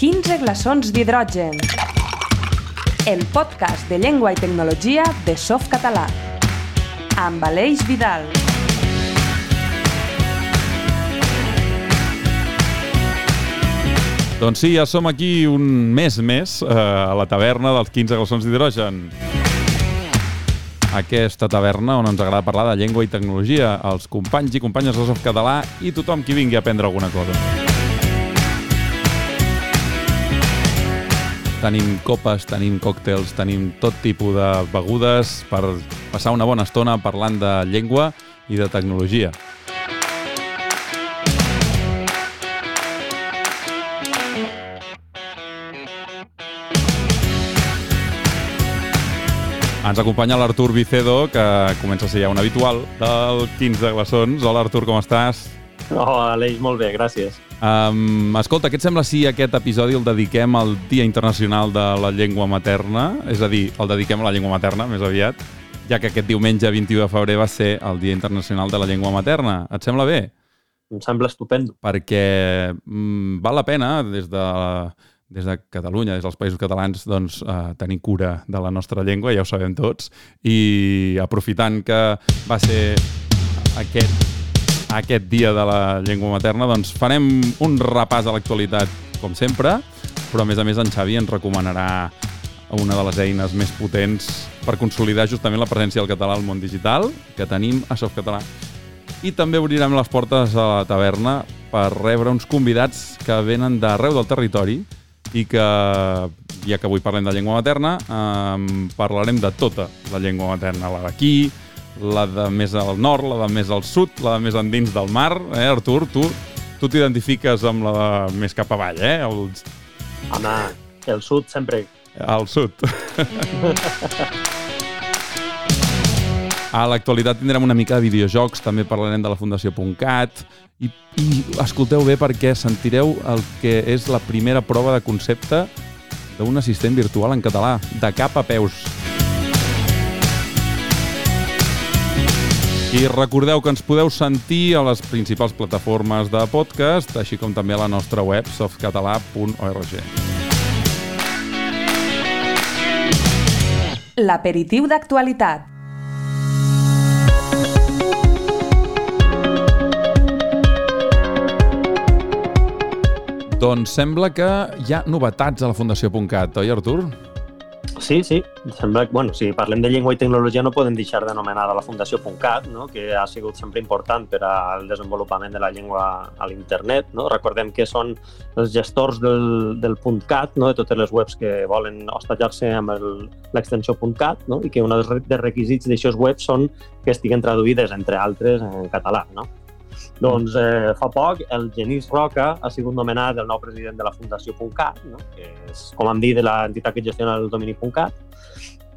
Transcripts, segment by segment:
15 glaçons d'hidrogen. El podcast de llengua i tecnologia de Softcatalà. Amb Aleix Vidal. Doncs sí, ja som aquí un mes més eh, a la taverna dels 15 glaçons d'hidrogen. Aquesta taverna on ens agrada parlar de llengua i tecnologia, els companys i companyes de Softcatalà i tothom qui vingui a aprendre alguna cosa. Tenim copes, tenim còctels, tenim tot tipus de begudes per passar una bona estona parlant de llengua i de tecnologia. Ens acompanya l'Artur Vicedo, que comença a ser ja un habitual del 15 de glaçons. Hola, Artur, com estàs? Hola, Aleix, molt bé, gràcies. Um, escolta, què et sembla si aquest episodi el dediquem al Dia Internacional de la Llengua Materna? És a dir, el dediquem a la llengua materna, més aviat, ja que aquest diumenge 21 de febrer va ser el Dia Internacional de la Llengua Materna. Et sembla bé? Em sembla estupendo. Perquè mm, val la pena, des de, des de Catalunya, des dels països catalans, doncs, eh, tenir cura de la nostra llengua, ja ho sabem tots, i aprofitant que va ser aquest aquest dia de la llengua materna, doncs farem un repàs a l'actualitat, com sempre, però a més a més en Xavi ens recomanarà una de les eines més potents per consolidar justament la presència del català al món digital que tenim a Softcatalà. I també obrirem les portes a la taverna per rebre uns convidats que venen d'arreu del territori i que, ja que avui parlem de llengua materna, eh, parlarem de tota la llengua materna, la d'aquí, la de més al nord, la de més al sud, la de més endins del mar, eh, Artur? Tu tu t'identifiques amb la de més cap avall, eh? El, Home, el sud sempre... al sud. A l'actualitat tindrem una mica de videojocs, també parlarem de la Fundació.cat i, i escolteu bé perquè sentireu el que és la primera prova de concepte d'un assistent virtual en català, de cap a peus. I recordeu que ens podeu sentir a les principals plataformes de podcast, així com també a la nostra web, softcatalà.org. L'aperitiu d'actualitat. Doncs sembla que hi ha novetats a la Fundació.cat, oi, Artur? Sí, sí, sembla que, bueno, si parlem de llengua i tecnologia no podem deixar d'anomenar de la Fundació.cat, no? que ha sigut sempre important per al desenvolupament de la llengua a l'internet. No? Recordem que són els gestors del, del .cat, no? de totes les webs que volen hostatjar-se amb l'extensió .cat, no? i que un dels requisits d'aixòs webs són que estiguen traduïdes, entre altres, en català. No? Doncs eh, fa poc el Genís Roca ha sigut nomenat el nou president de la Fundació .cat, no? que és, com hem dit, de l'entitat que gestiona el domini .cat,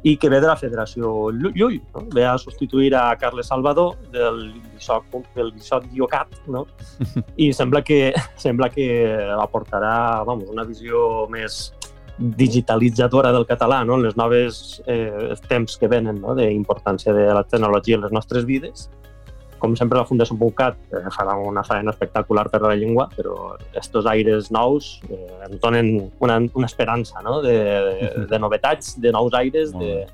i que ve de la Federació Llu- Llull. No? Ve a substituir a Carles Salvador del Bisot, del Bisot Diocat, no? i sembla que, sembla que aportarà vamos, una visió més digitalitzadora del català no? en les noves eh, temps que venen no? d'importància de la tecnologia en les nostres vides com sempre la Fundació Pucat eh, farà una feina espectacular per a la llengua, però estos aires nous eh, ens donen una, una esperança no? de, de, de novetats, de nous aires, de...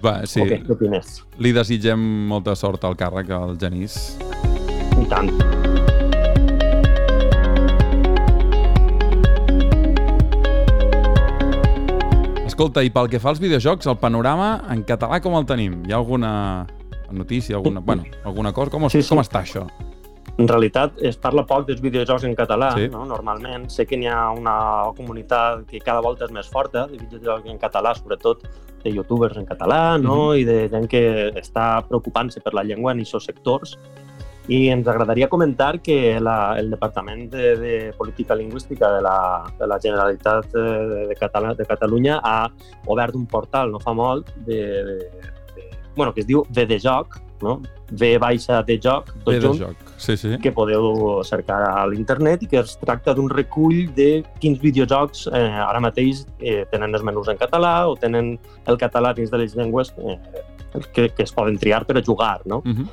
Va, sí, Sí. Okay, què opines? li desitgem molta sort al càrrec al Genís. I tant. Escolta, i pel que fa als videojocs, el panorama en català com el tenim? Hi ha alguna notícia, alguna, bueno, alguna cosa? Com, Sí, sí. com està això? En realitat es parla poc dels videojocs en català, Sí. no? normalment. Sé que n'hi ha una comunitat que cada volta és més forta de videojocs en català, sobretot de youtubers en català, no? i de gent que està preocupant-se per la llengua en aquests sectors. I ens agradaria comentar que la, el Departament de, de Política Lingüística de la, de la Generalitat de, de, Català, de Catalunya ha obert un portal no fa molt de, de, bueno, que es diu VDJoc, no? V baixa de joc, tot de junt, joc. Sí, sí. que podeu cercar a l'internet i que es tracta d'un recull de quins videojocs eh, ara mateix eh, tenen els menús en català o tenen el català dins de les llengües eh, que, que es poden triar per a jugar. No? Uh -huh.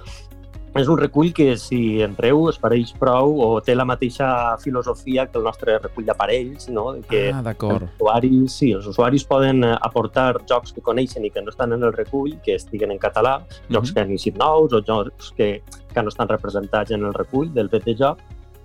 És un recull que si entreu es pareix prou o té la mateixa filosofia que el nostre recull d'aparells, no? que ah, els usuaris, sí, els usuaris poden eh, aportar jocs que coneixen i que no estan en el recull, que estiguen en català, jocs Mhm. que han iniciat nous o jocs que, que no estan representats en el recull del BT Joc.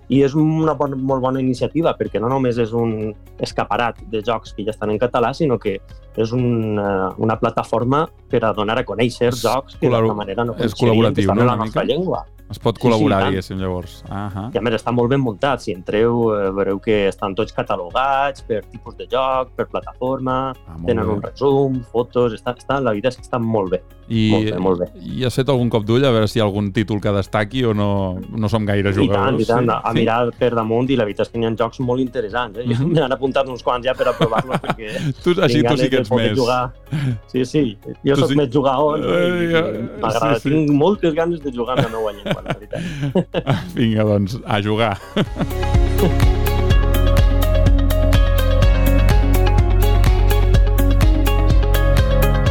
I és una bon, molt bona iniciativa perquè no només és un escaparat de jocs que ja estan en català, sinó que és un, uh, una plataforma per a donar a conèixer jocs que d'alguna manera no és col·laboratiu, no, la una nostra mica? llengua. Es pot Sí, sí, col·laborar, tant. diguéssim, llavors. Ah I a més està molt ben muntat. Si entreu, eh, veureu que estan tots catalogats per tipus de joc, per plataforma, ah, tenen bé. un resum, fotos... Està, està, la veritat és que està molt bé. I, Molt bé, molt bé. I has fet algun cop d'ull a veure si hi ha algun títol que destaqui o no, no som gaire I tant, jugadors? i tant, Sí? a mirar per damunt i la veritat és que n'hi ha jocs molt interessants. Eh? Mm -hmm. M'han apuntat uns quants ja per a provar-los perquè Tu, així tu sí que ets més... Jugar. Sí, sí, jo Tu sóc sí. més jugador? Eh, i, ja, i m'agrada. sí, sí. Tinc moltes ganes de jugar amb la meva llengua, la veritat. Vinga, doncs, a jugar.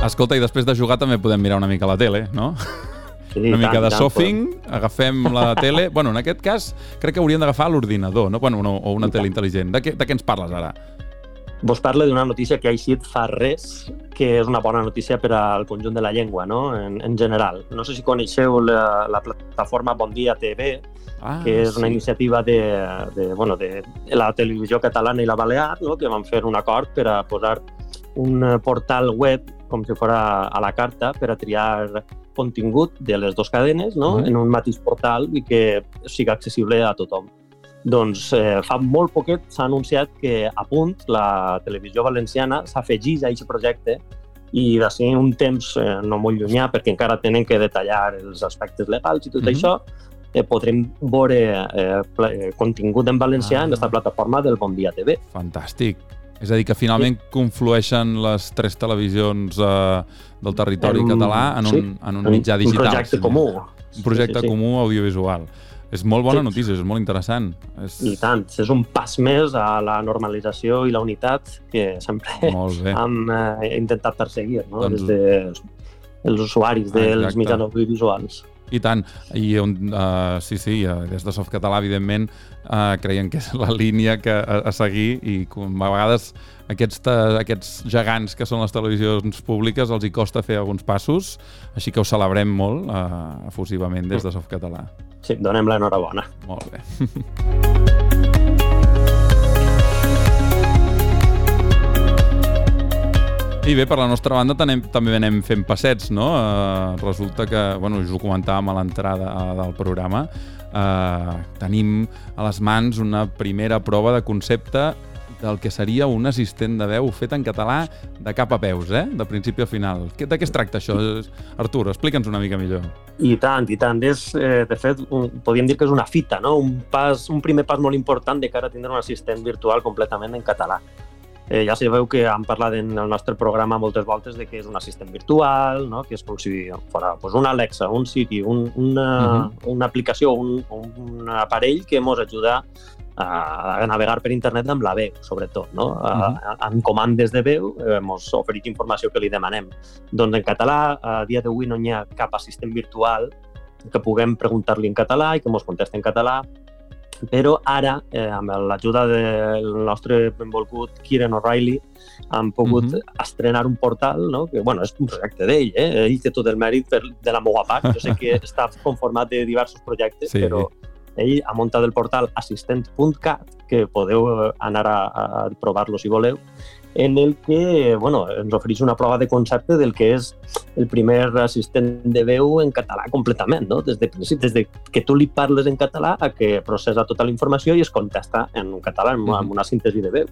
Escolta, i després de jugar també podem mirar una mica la tele, no? Sí, Una mica tant, de tant, surfing, agafem la tele... Bueno, en aquest cas, crec que hauríem d'agafar l'ordinador, no? Bueno, no, o una tele intel·ligent. De què, de què ens parles ara? Vos parlo d'una notícia que ha eixit fa res, que és una bona notícia per al conjunt de la llengua, no? en, en general. No sé si coneixeu la, la plataforma Bon Dia TV, Ah, que és una iniciativa de, de, bueno, de la televisió catalana i la balear, no? que van fer un acord per a posar un portal web com si fos a la carta per a triar contingut de les dues cadenes no? Mhm. en un mateix portal i que sigui accessible a tothom. Doncs eh, fa molt poquet s'ha anunciat que a punt la televisió valenciana s'afegís a aquest projecte i de ser un temps eh, no molt llunyà, perquè encara tenen que detallar els aspectes legals i tot mm -hmm. això, eh, podrem veure eh, contingut en valencià Ah. en aquesta plataforma del Bon Dia TV. Fantàstic. És a dir, que finalment conflueixen les tres televisions eh, del territori En català en un, sí, en un mitjà digital. Un projecte sí. comú. Un projecte Sí, sí, sí. comú audiovisual. És molt bona Sí. notícia, és molt interessant. És... I tant, és un pas més a la normalització i la unitat que sempre hem eh, intentat perseguir no? Doncs- des de els usuaris dels Exacte. mitjans audiovisuals. I tant. I on, uh, sí, sí, uh, des de Softcatalà, evidentment, uh, creiem que és la línia que a, a seguir i com a vegades aquests, aquests gegants que són les televisions públiques els hi costa fer alguns passos, així que ho celebrem molt uh, efusivament des de Softcatalà. Sí, donem l'enhorabona. Molt bé. I bé, per la nostra banda tenem, també anem fent passets, no? Uh, resulta que, bueno, us ho comentàvem a l'entrada del programa, uh, tenim a les mans una primera prova de concepte del que seria un assistent de veu fet en català de cap a peus, eh? de principi a final. De què es tracta això? Artur, explica'ns una mica millor. I tant, i tant. És, eh, de fet, un, podríem dir que és una fita, no? un, pas, un primer pas molt important de cara a tindre un assistent virtual completament en català. Eh, ja sabeu que hem parlat en el nostre programa moltes voltes de que és un assistent virtual, no? que és com si fos pues, un Alexa, un Siri, un, una, uh -huh. una aplicació, un, un aparell que ens ajuda a navegar per internet amb la veu, sobretot, no? Uh -huh. Amb comandes de veu eh, ens oferit informació que li demanem. Doncs en català, a dia d'avui no hi ha cap assistent virtual que puguem preguntar-li en català i que ens contesti en català, però ara, eh, amb l'ajuda del nostre benvolgut Kieran O'Reilly, hem pogut uh -huh. estrenar un portal, no? que bueno, és un projecte d'ell, eh? ell té tot el mèrit per, de la meva part, jo sé que està conformat de diversos projectes, Sí. però ell ha muntat el portal assistent.cat, que podeu eh, anar a, a provar-lo si voleu, en el que bueno, ens ofereix una prova de concepte del que és el primer assistent de veu en català completament, no? des de des de que tu li parles en català a que processa tota la informació i es contesta en català, amb, amb una síntesi de veu.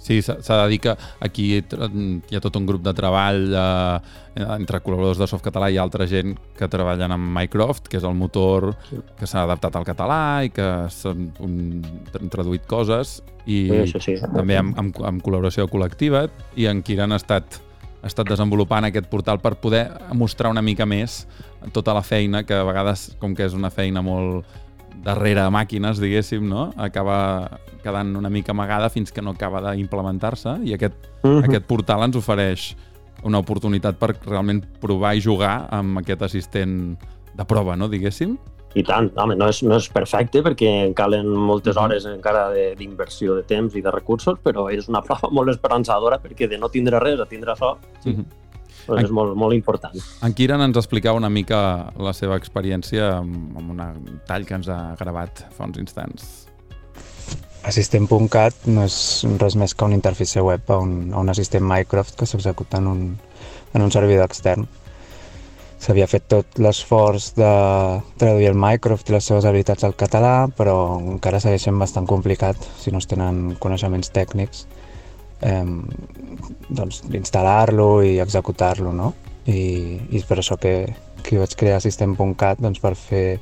Sí, s'ha de dir que aquí hi ha tot un grup de treball eh, entre col·laboradors de Softcatalà i altra gent que treballen amb Mycroft, que és el motor que s'ha adaptat al català i que s'han traduït coses i sí, sí, sí. també amb, amb, amb col·laboració col·lectiva i en Kiran ha estat, ha estat desenvolupant aquest portal per poder mostrar una mica més tota la feina que a vegades, com que és una feina molt darrere màquines, diguéssim, no? acaba quedant una mica amagada fins que no acaba d'implementar-se i aquest, mm -hmm. aquest portal ens ofereix una oportunitat per realment provar i jugar amb aquest assistent de prova, no? diguéssim. I tant, home, no és, no és perfecte perquè calen moltes hores encara d'inversió de, de temps i de recursos, però és una prova molt esperançadora perquè de no tindre res a tindre això, sí, mm -hmm. Doncs és molt, molt important. En Kiran ens explicava una mica la seva experiència amb, amb un tall que ens ha gravat fa uns instants. Assistent.cat no és res més que un interfície web a un, a un assistent Minecraft que s'executa en, un, en un servidor extern s'havia fet tot l'esforç de traduir el Mycroft i les seves habilitats al català, però encara segueix sent bastant complicat si no es tenen coneixements tècnics doncs instal·lar-lo i executar-lo, no? I, I és per això que, que vaig crear System.cat doncs per fer,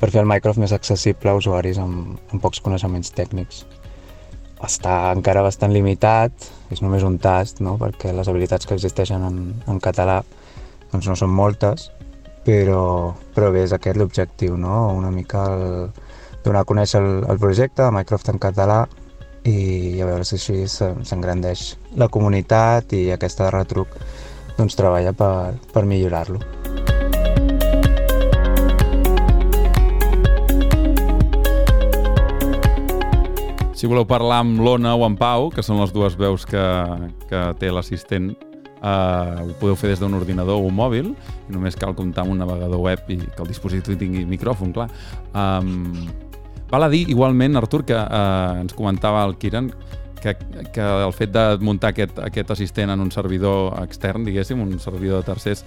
per fer el Mycroft més accessible a usuaris amb, amb pocs coneixements tècnics. Està encara bastant limitat, és només un tast, no? perquè les habilitats que existeixen en, en català doncs no són moltes, però, però bé, és aquest l'objectiu, no? una mica el, donar a conèixer el, el projecte de Minecraft en català i a veure si així s'engrandeix la comunitat i aquesta de retruc doncs, treballa per, per millorar-lo. Si voleu parlar amb l'Ona o amb Pau, que són les dues veus que, que té l'assistent, Uh, ho podeu fer des d'un ordinador o un mòbil i només cal comptar amb un navegador web i que el dispositiu tingui micròfon, clar. Um, val a dir, igualment, Artur, que uh, ens comentava el Kiran que, que el fet de muntar aquest, aquest assistent en un servidor extern, diguéssim, un servidor de tercers,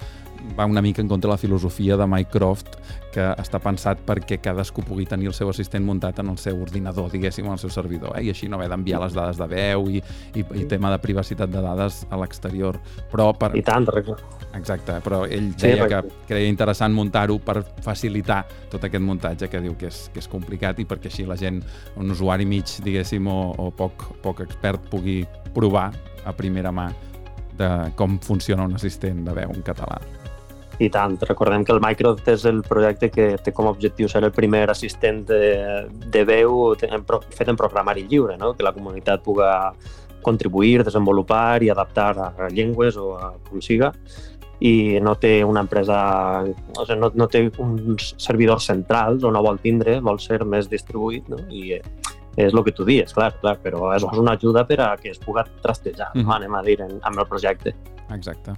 va una mica en contra de la filosofia de Mycroft que està pensat perquè cadascú pugui tenir el seu assistent muntat en el seu ordinador, diguéssim, en el seu servidor, eh? i així no haver d'enviar les dades de veu i, i, i tema de privacitat de dades a l'exterior. Però per... I tant, regla. Exacte, però ell deia sí, que creia interessant muntar-ho per facilitar tot aquest muntatge que diu que és, que és complicat i perquè així la gent, un usuari mig, diguéssim, o, o poc, poc expert, pugui provar a primera mà de com funciona un assistent de veu en català. I tant, recordem que el Microsoft és el projecte que té com a objectiu ser el primer assistent de, de veu fet en programari lliure, no? que la comunitat puga contribuir, desenvolupar i adaptar a llengües o a com siga i no té una empresa, o sigui, no, no té uns servidors centrals on no vol tindre, vol ser més distribuït, no? I és el que tu dius, clar, clar, però és una ajuda per a que es pugui trastejar, mm -hmm. anem a dir, en, amb el projecte. Exacte.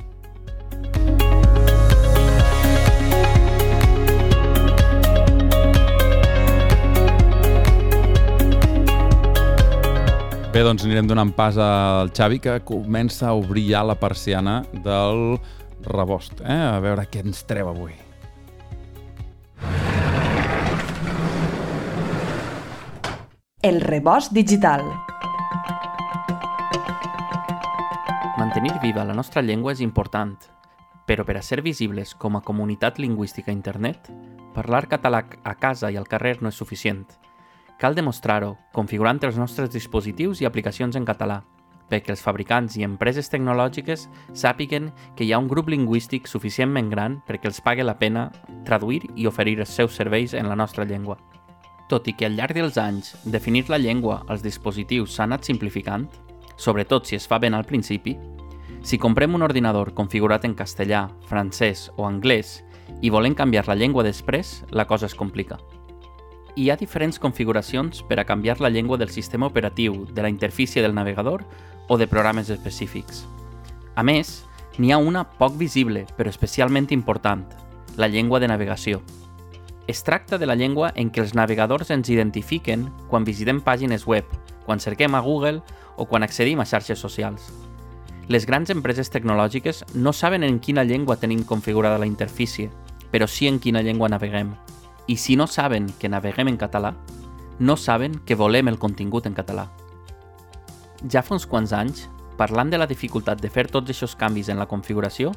Bé, doncs anirem donant pas al Xavi, que comença a obrir ja la persiana del rebost. Eh? A veure què ens treu avui. El rebost digital. Mantenir viva la nostra llengua és important, però per a ser visibles com a comunitat lingüística a internet, parlar català a casa i al carrer no és suficient – Cal demostrar-ho, configurant els nostres dispositius i aplicacions en català, perquè els fabricants i empreses tecnològiques sàpiguen que hi ha un grup lingüístic suficientment gran perquè els pague la pena traduir i oferir els seus serveis en la nostra llengua. Tot i que al llarg dels anys definir la llengua als dispositius s'ha anat simplificant, sobretot si es fa ben al principi, si comprem un ordinador configurat en castellà, francès o anglès i volem canviar la llengua després, la cosa es complica hi ha diferents configuracions per a canviar la llengua del sistema operatiu, de la interfície del navegador o de programes específics. A més, n'hi ha una poc visible, però especialment important, la llengua de navegació. Es tracta de la llengua en què els navegadors ens identifiquen quan visitem pàgines web, quan cerquem a Google o quan accedim a xarxes socials. Les grans empreses tecnològiques no saben en quina llengua tenim configurada la interfície, però sí en quina llengua naveguem. I si no saben que naveguem en català, no saben que volem el contingut en català. Ja fa uns quants anys, parlant de la dificultat de fer tots aquests canvis en la configuració,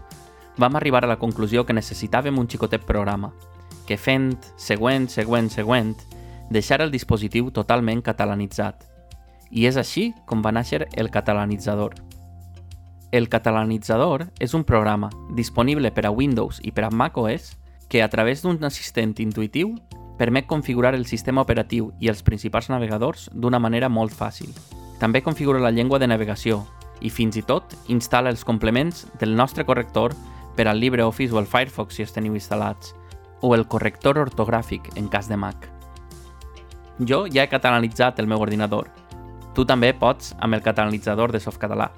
vam arribar a la conclusió que necessitàvem un xicotet programa, que fent següent, següent, següent, deixar el dispositiu totalment catalanitzat. I és així com va néixer el catalanitzador. El catalanitzador és un programa disponible per a Windows i per a macOS que a través d'un assistent intuïtiu permet configurar el sistema operatiu i els principals navegadors d'una manera molt fàcil. També configura la llengua de navegació i fins i tot instal·la els complements del nostre corrector per al LibreOffice o el Firefox si els teniu instal·lats. o el corrector ortogràfic en cas de Mac. Jo ja he catalanitzat el meu ordinador. Tu també pots amb el catalanitzador de Softcatalà.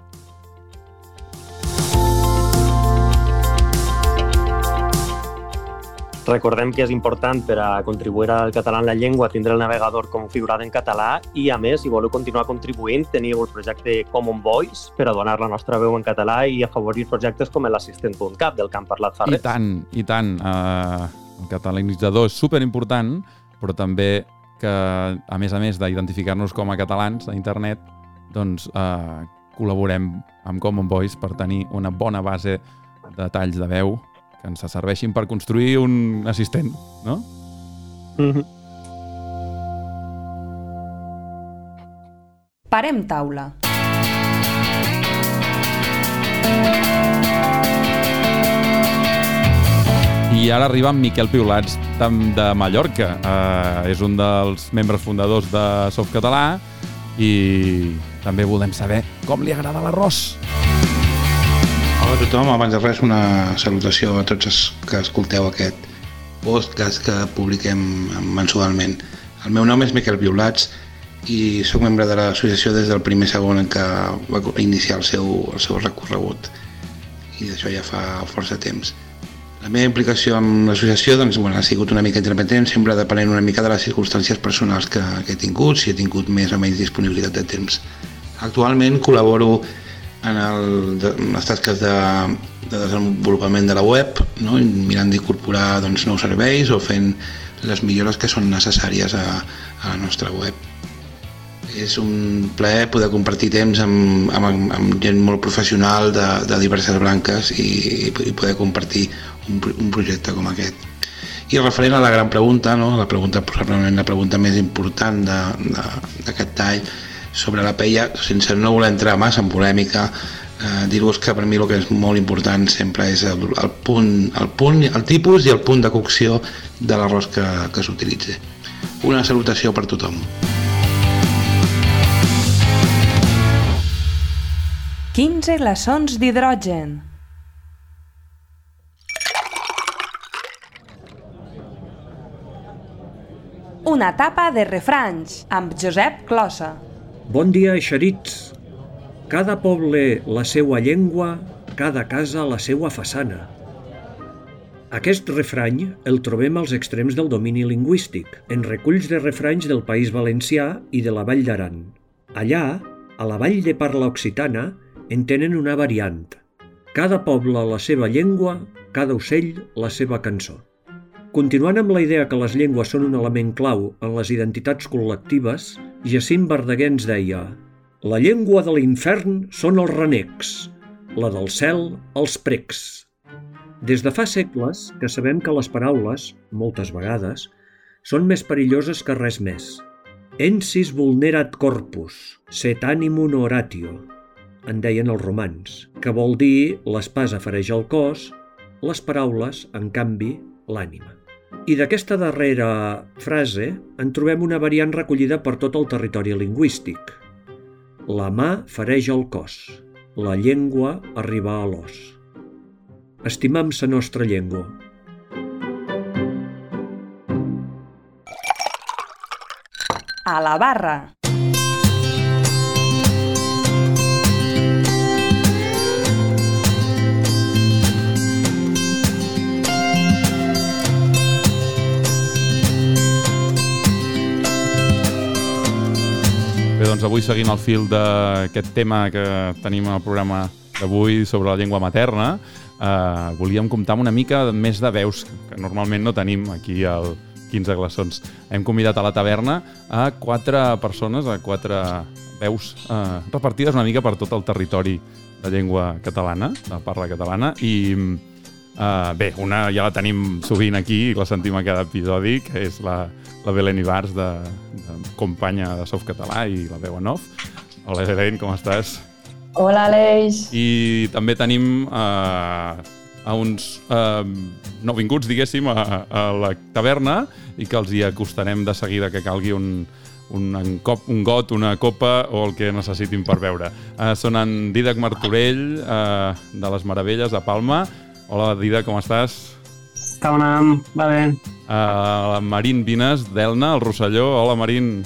Recordem que és important per a contribuir al català en la llengua tindre el navegador configurat en català i, a més, si voleu continuar contribuint, teniu el projecte Common Voice per a donar la nostra veu en català i afavorir projectes com l'assistent.cap, del han parlat fa I tant, i tant. Uh, el catalanitzador és superimportant, però també que, a més a més d'identificar-nos com a catalans a internet, doncs uh, col·laborem amb Common Voice per tenir una bona base de talls de veu que ens serveixin per construir un assistent, no? Mm -hmm. Parem taula. I ara arriba en Miquel Piolats de Mallorca. Uh, és un dels membres fundadors de Softcatalà i també volem saber com li agrada l'arròs. Hola a tothom, abans de res una salutació a tots els que escolteu aquest podcast que publiquem mensualment. El meu nom és Miquel Violats i sóc membre de l'associació des del primer segon en què va iniciar el seu, el seu recorregut i d'això ja fa força temps. La meva implicació amb l'associació doncs, bueno, ha sigut una mica intermitent, sempre depenent una mica de les circumstàncies personals que, que he tingut, si he tingut més o menys disponibilitat de temps. Actualment col·laboro en, el, de, en les tasques de, de desenvolupament de la web, no? mirant d'incorporar doncs, nous serveis o fent les millores que són necessàries a, a la nostra web. És un plaer poder compartir temps amb, amb, amb gent molt professional de, de diverses branques i, i poder compartir un, un projecte com aquest. I referent a la gran pregunta, no? la pregunta probablement la pregunta més important d'aquest tall, sobre la peia, sense no voler entrar massa en polèmica, eh, dir-vos que per mi el que és molt important sempre és el, el, punt, el punt, el tipus i el punt de cocció de l'arròs que, que s'utilitzi. Una salutació per tothom. Quinze glaçons d'hidrogen. Una tapa de refranys amb Josep Closa. Bon dia, eixerits. Cada poble la seua llengua, cada casa la seua façana. Aquest refrany el trobem als extrems del domini lingüístic, en reculls de refranys del País Valencià i de la Vall d'Aran. Allà, a la vall de parla occitana, en tenen una variant. Cada poble la seva llengua, cada ocell la seva cançó. Continuant amb la idea que les llengües són un element clau en les identitats col·lectives, Jacint Verdaguer ens deia «La llengua de l'infern són els renecs, la del cel, els precs». Des de fa segles que sabem que les paraules, moltes vegades, són més perilloses que res més. Ensis vulnerat corpus, set animum oratio, en deien els romans, que vol dir l'espasa fereix el cos, les paraules, en canvi, l'ànima. I d'aquesta darrera frase en trobem una variant recollida per tot el territori lingüístic. La mà fereix el cos, la llengua arriba a l'os. Estimam sa nostra llengua. A la barra. Bé, doncs avui seguint el fil d'aquest tema que tenim al programa d'avui sobre la llengua materna, eh, volíem comptar amb una mica més de veus que normalment no tenim aquí al 15 glaçons. Hem convidat a la taverna a quatre persones, a quatre veus eh, repartides una mica per tot el territori de llengua catalana, de parla catalana, i eh, bé, una ja la tenim sovint aquí, la sentim a cada episodi, que és la, la Belén Ibars, de, de companya de Softcatalà i la veu en off. Hola, Belén, com estàs? Hola, Aleix. I també tenim eh, a uns eh, nouvinguts, diguéssim, a, a la taverna i que els hi acostarem de seguida que calgui un, un, un, cop, un got, una copa o el que necessitin per beure. Eh, són en Didac Martorell, eh, de les Meravelles, a Palma. Hola, Didac, com estàs? Com anem? Va bé. Uh, Marín Vines, d'Elna, el Rosselló. Hola, Marín.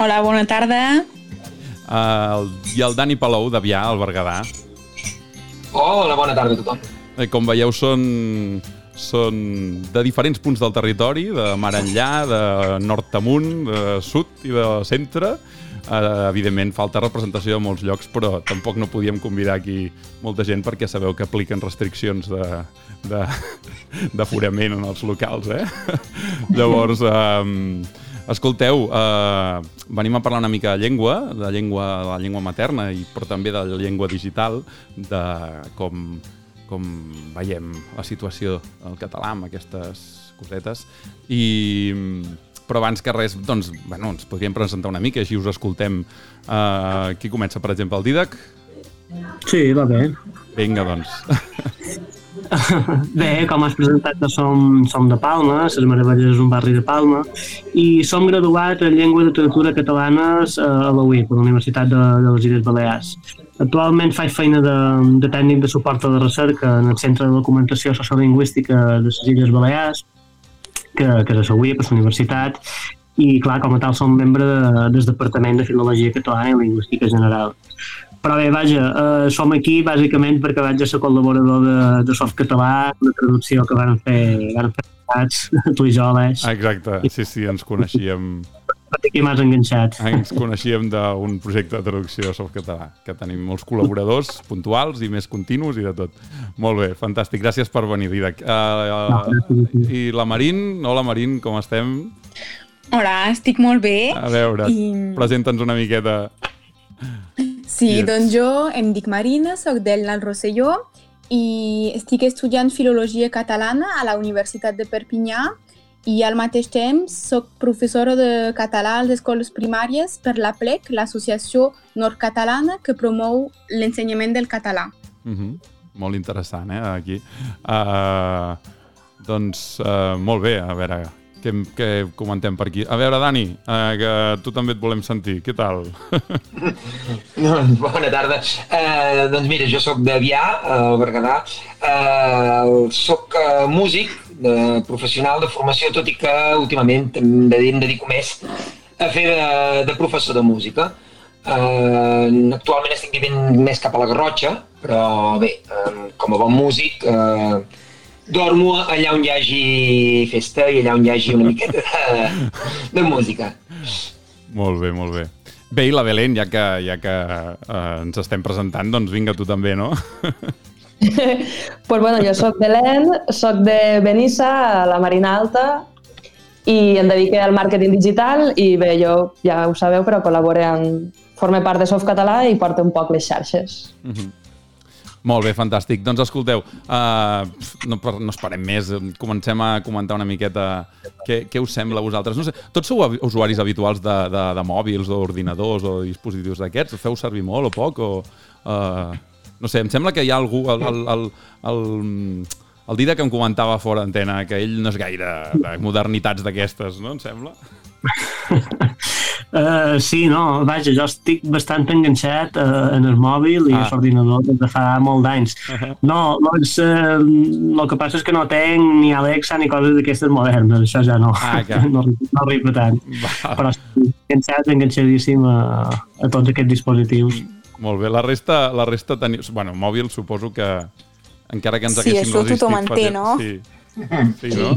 Hola, bona tarda. Uh, I el Dani Palou, d'Avià, al Berguedà. Hola, bona tarda a tothom. Eh, com veieu, són, són de diferents punts del territori, de mar enllà, de nord amunt, de sud i de centre. Uh, evidentment, falta representació a molts llocs, però tampoc no podíem convidar aquí molta gent perquè sabeu que apliquen restriccions de, de, d'aforament en els locals, eh? Llavors, um, escolteu, uh, venim a parlar una mica de llengua, de llengua, de la llengua materna, i, però també de la llengua digital, de com, com veiem la situació del català amb aquestes cosetes. I, però abans que res, doncs, bueno, ens podríem presentar una mica, així us escoltem. Uh, qui comença, per exemple, el Didac? Sí, va bé. Vinga, doncs. Bé, com has presentat, que som, som de Palma, Les Meravelles és un barri de Palma, i som graduats en Llengua i Literatura Catalanes eh, a la UIC, a la Universitat de, de les Illes Balears. Actualment faig feina de, de tècnic de suport a la recerca en el Centre de Documentació Sociolingüística de les Illes Balears, que, que és a la a universitat, i clar, com a tal som membre de, del Departament de Filologia Catalana i Lingüística General. Però bé, vaja, eh, som aquí bàsicament perquè vaig ser col·laborador de, de Soft Català, una traducció que van fer, van fer tu i jo, Aleix. Exacte, sí, sí, ens coneixíem... Aquí m'has enganxat. Ens coneixíem d'un projecte de traducció de softcatalà, que tenim molts col·laboradors puntuals i més continus i de tot. Molt bé, fantàstic. Gràcies per venir, Didac. Uh, uh, I la Marín, hola Marín, com estem? Hola, estic molt bé. A veure, I... presenta'ns una miqueta. Sí, yes. doncs jo em dic Marina, sóc del Nal Rosselló i estic estudiant Filologia Catalana a la Universitat de Perpinyà i al mateix temps sóc professora de català a les escoles primàries per la PLEC, l'Associació Nord-Catalana que promou l'ensenyament del català. Mm -hmm. Molt interessant, eh, aquí. Uh, doncs, uh, molt bé, a veure, què, què comentem per aquí. A veure, Dani, eh, que tu també et volem sentir. Què tal? Bona tarda. Eh, doncs mira, jo sóc d'Avià, al Berguedà. Eh, soc eh, músic de, professional de formació, tot i que últimament em dedico més a fer de, de professor de música. Uh, actualment estic vivint més cap a la Garrotxa, però bé, um, com a bon músic, uh, dormo allà on hi hagi festa i allà on hi hagi una miqueta de, de música. Molt bé, molt bé. Bé, i la Belén, ja que, ja que uh, ens estem presentant, doncs vinga tu també, no? pues bueno, jo sóc Belén, sóc de Benissa, a la Marina Alta, i em dedique al màrqueting digital i bé, jo ja ho sabeu, però col·labore en... Forme part de Softcatalà i porto un poc les xarxes. Mhm. -huh. Molt bé, fantàstic. Doncs escolteu, uh, no, no esperem més, comencem a comentar una miqueta què, què us sembla a vosaltres. No sé, tots sou usuaris habituals de, de, de mòbils o ordinadors o dispositius d'aquests? Feu servir molt o poc? O, uh, no sé, em sembla que hi ha algú... El, el, el, el, el Dida que em comentava fora antena que ell no és gaire de modernitats d'aquestes, no? Em sembla? Uh, sí, no, vaja, jo estic bastant enganxat uh, en el mòbil i ah. l'ordinador des de fa molt d'anys. Uh -huh. No, doncs, uh, el que passa és que no tenc ni Alexa ni coses d'aquestes modernes, això ja no, ah, no, no arriba tant. Va. Però estic enganxat, enganxadíssim a, a tots aquests dispositius. Molt bé, la resta, la resta teniu... Bueno, mòbil suposo que encara que ens sí, haguéssim resistit... Sí, això tothom en té, no? Sí, sí no?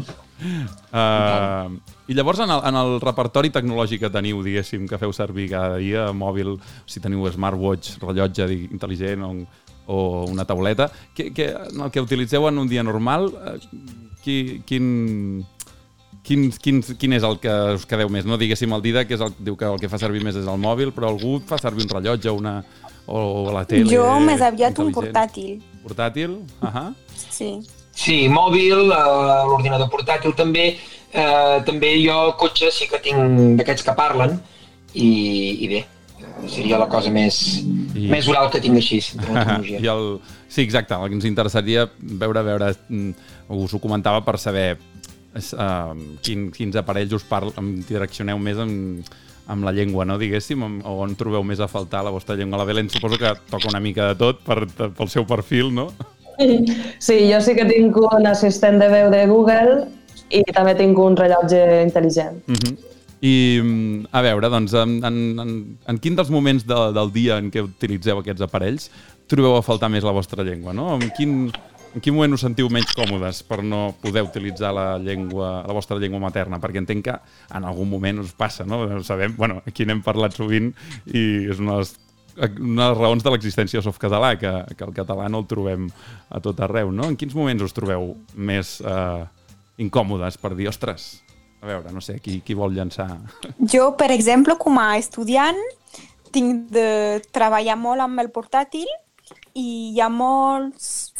Uh, I llavors en el, en el repertori tecnològic que teniu, diguéssim, que feu servir cada dia, mòbil, si teniu smartwatch, rellotge intel·ligent o, o una tauleta, que, que, el que utilitzeu en un dia normal, uh, qui, quin, quin, quin, quin és el que us quedeu més? No diguéssim el Dida, que és el, diu que el que fa servir més és el mòbil, però algú fa servir un rellotge una, o la tele Jo més aviat un portàtil. Portàtil? Uh -huh. Sí. Sí, mòbil, uh, l'ordinador portàtil també, uh, també jo cotxe sí que tinc d'aquests que parlen i, i bé, seria la cosa més, I... més oral que tinc així, I el... Sí, exacte, el que ens interessaria veure, veure, mm, us ho comentava per saber uh, quin, quins aparells us parlen, interaccioneu més amb, amb la llengua, no, diguéssim, o on trobeu més a faltar la vostra llengua. La Belén suposo que toca una mica de tot per, pel seu perfil, no? Sí, jo sí que tinc un assistent de veu de Google i també tinc un rellotge intel·ligent. Uh -huh. I, a veure, doncs, en, en, en, en quin dels moments de, del dia en què utilitzeu aquests aparells trobeu a faltar més la vostra llengua, no? En quin, en quin moment us sentiu menys còmodes per no poder utilitzar la llengua, la vostra llengua materna? Perquè entenc que en algun moment us passa, no? Sabem, bueno, aquí n'hem parlat sovint i és una de les una de les raons de l'existència de Softcatalà, que, que el català no el trobem a tot arreu, no? En quins moments us trobeu més eh, incòmodes per dir, ostres, a veure, no sé, qui, qui vol llançar? Jo, per exemple, com a estudiant, tinc de treballar molt amb el portàtil i hi ha molts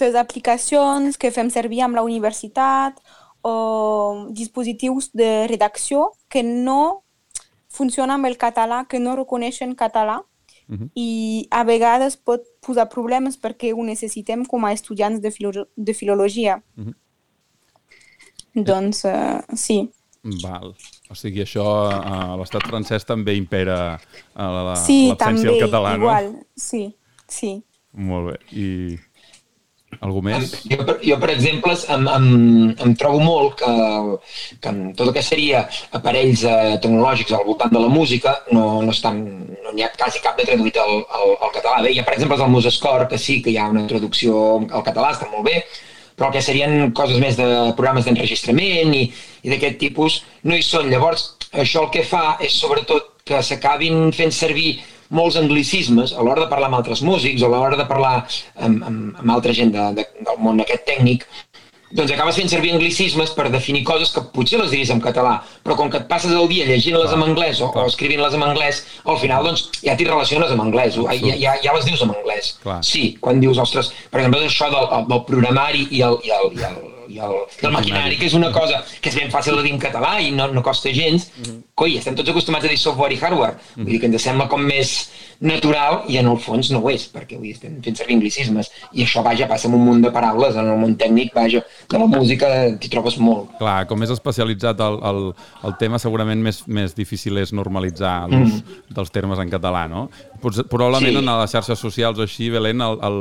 les aplicacions que fem servir amb la universitat o dispositius de redacció que no funcionen amb el català, que no reconeixen català uh -huh. i a vegades pot posar problemes perquè ho necessitem com a estudiants de, filo de filologia. Uh -huh. Doncs uh, sí. Val. O sigui, això a l'estat francès també impera l'absència sí, del català, no? igual. Sí, sí. Molt bé. I algú més? Jo, jo per exemple, em, em, em trobo molt que, que en tot el que seria aparells eh, tecnològics al voltant de la música no, no estan, no n'hi ha quasi cap de traduït al, al, al català. Bé, hi ha, per exemple, el Musescore, que sí que hi ha una traducció al català, està molt bé, però el que serien coses més de programes d'enregistrament i, i d'aquest tipus no hi són. Llavors, això el que fa és sobretot que s'acabin fent servir molts anglicismes a l'hora de parlar amb altres músics o a l'hora de parlar amb, amb, amb altra gent de, de, del món aquest tècnic, doncs acabes fent servir anglicismes per definir coses que potser les diries en català, però com que et passes el dia llegint-les en anglès o, o escrivint-les en anglès, al final doncs, ja t'hi relaciones amb anglès, ja, ja, ja les dius en anglès. Clar. Sí, quan dius, ostres, per exemple, això del, del programari i el, i el, i el, i el, i el maquinari, que és una cosa que és ben fàcil de dir en català i no, no costa gens, -hmm. coi, estem tots acostumats a dir software i hardware, vull dir que ens sembla com més natural i en el fons no ho és, perquè dir, estem fent servir anglicismes i això, vaja, passa en un munt de paraules, en el món tècnic, vaja, de la música t'hi trobes molt. Clar, com és especialitzat el, el, el tema, segurament més, més difícil és normalitzar l'ús mm. dels termes en català, no? Probablement sí. en les xarxes socials o així, Belén, el, el,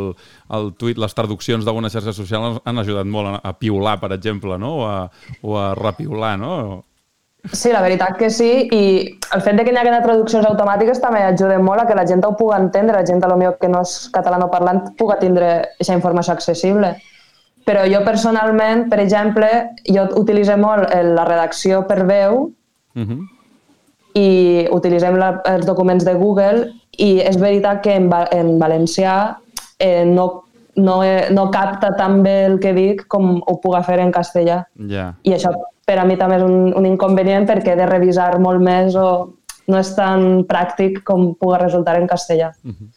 el tuit, les traduccions d'alguna xarxa social han ajudat molt a, a piular, per exemple, no? O a, o a repiular, no? Sí, la veritat que sí, i el fet de que hi hagi traduccions automàtiques també ajuda molt a que la gent ho pugui entendre, la gent a lo millor que no és català no parlant pugui tindre aquesta informació accessible. Però jo personalment, per exemple, jo utilitzo molt la redacció per veu uh -huh. I utilitzem la, els documents de Google i és veritat que en, en valencià eh, no, no, no capta tan bé el que dic com ho puc fer en castellà. Yeah. I això per a mi també és un, un inconvenient perquè he de revisar molt més o no és tan pràctic com pugui resultar en castellà. Uh -huh.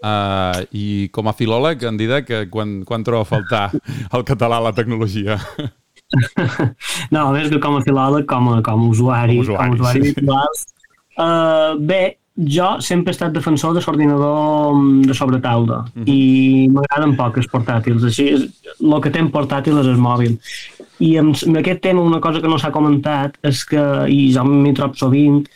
Uh, I com a filòleg, em dirà que quan, quan troba a faltar el català a la tecnologia? no, més que com a filòleg, com a, com a usuari, com, usuari, com a usuari sí. Uh, bé, jo sempre he estat defensor de l'ordinador mm, de sobretaula uh -huh. i m'agraden poc els portàtils. Així, el que té portàtil és el mòbil. I amb, amb aquest tema una cosa que no s'ha comentat és que, i jo m'hi trobo sovint,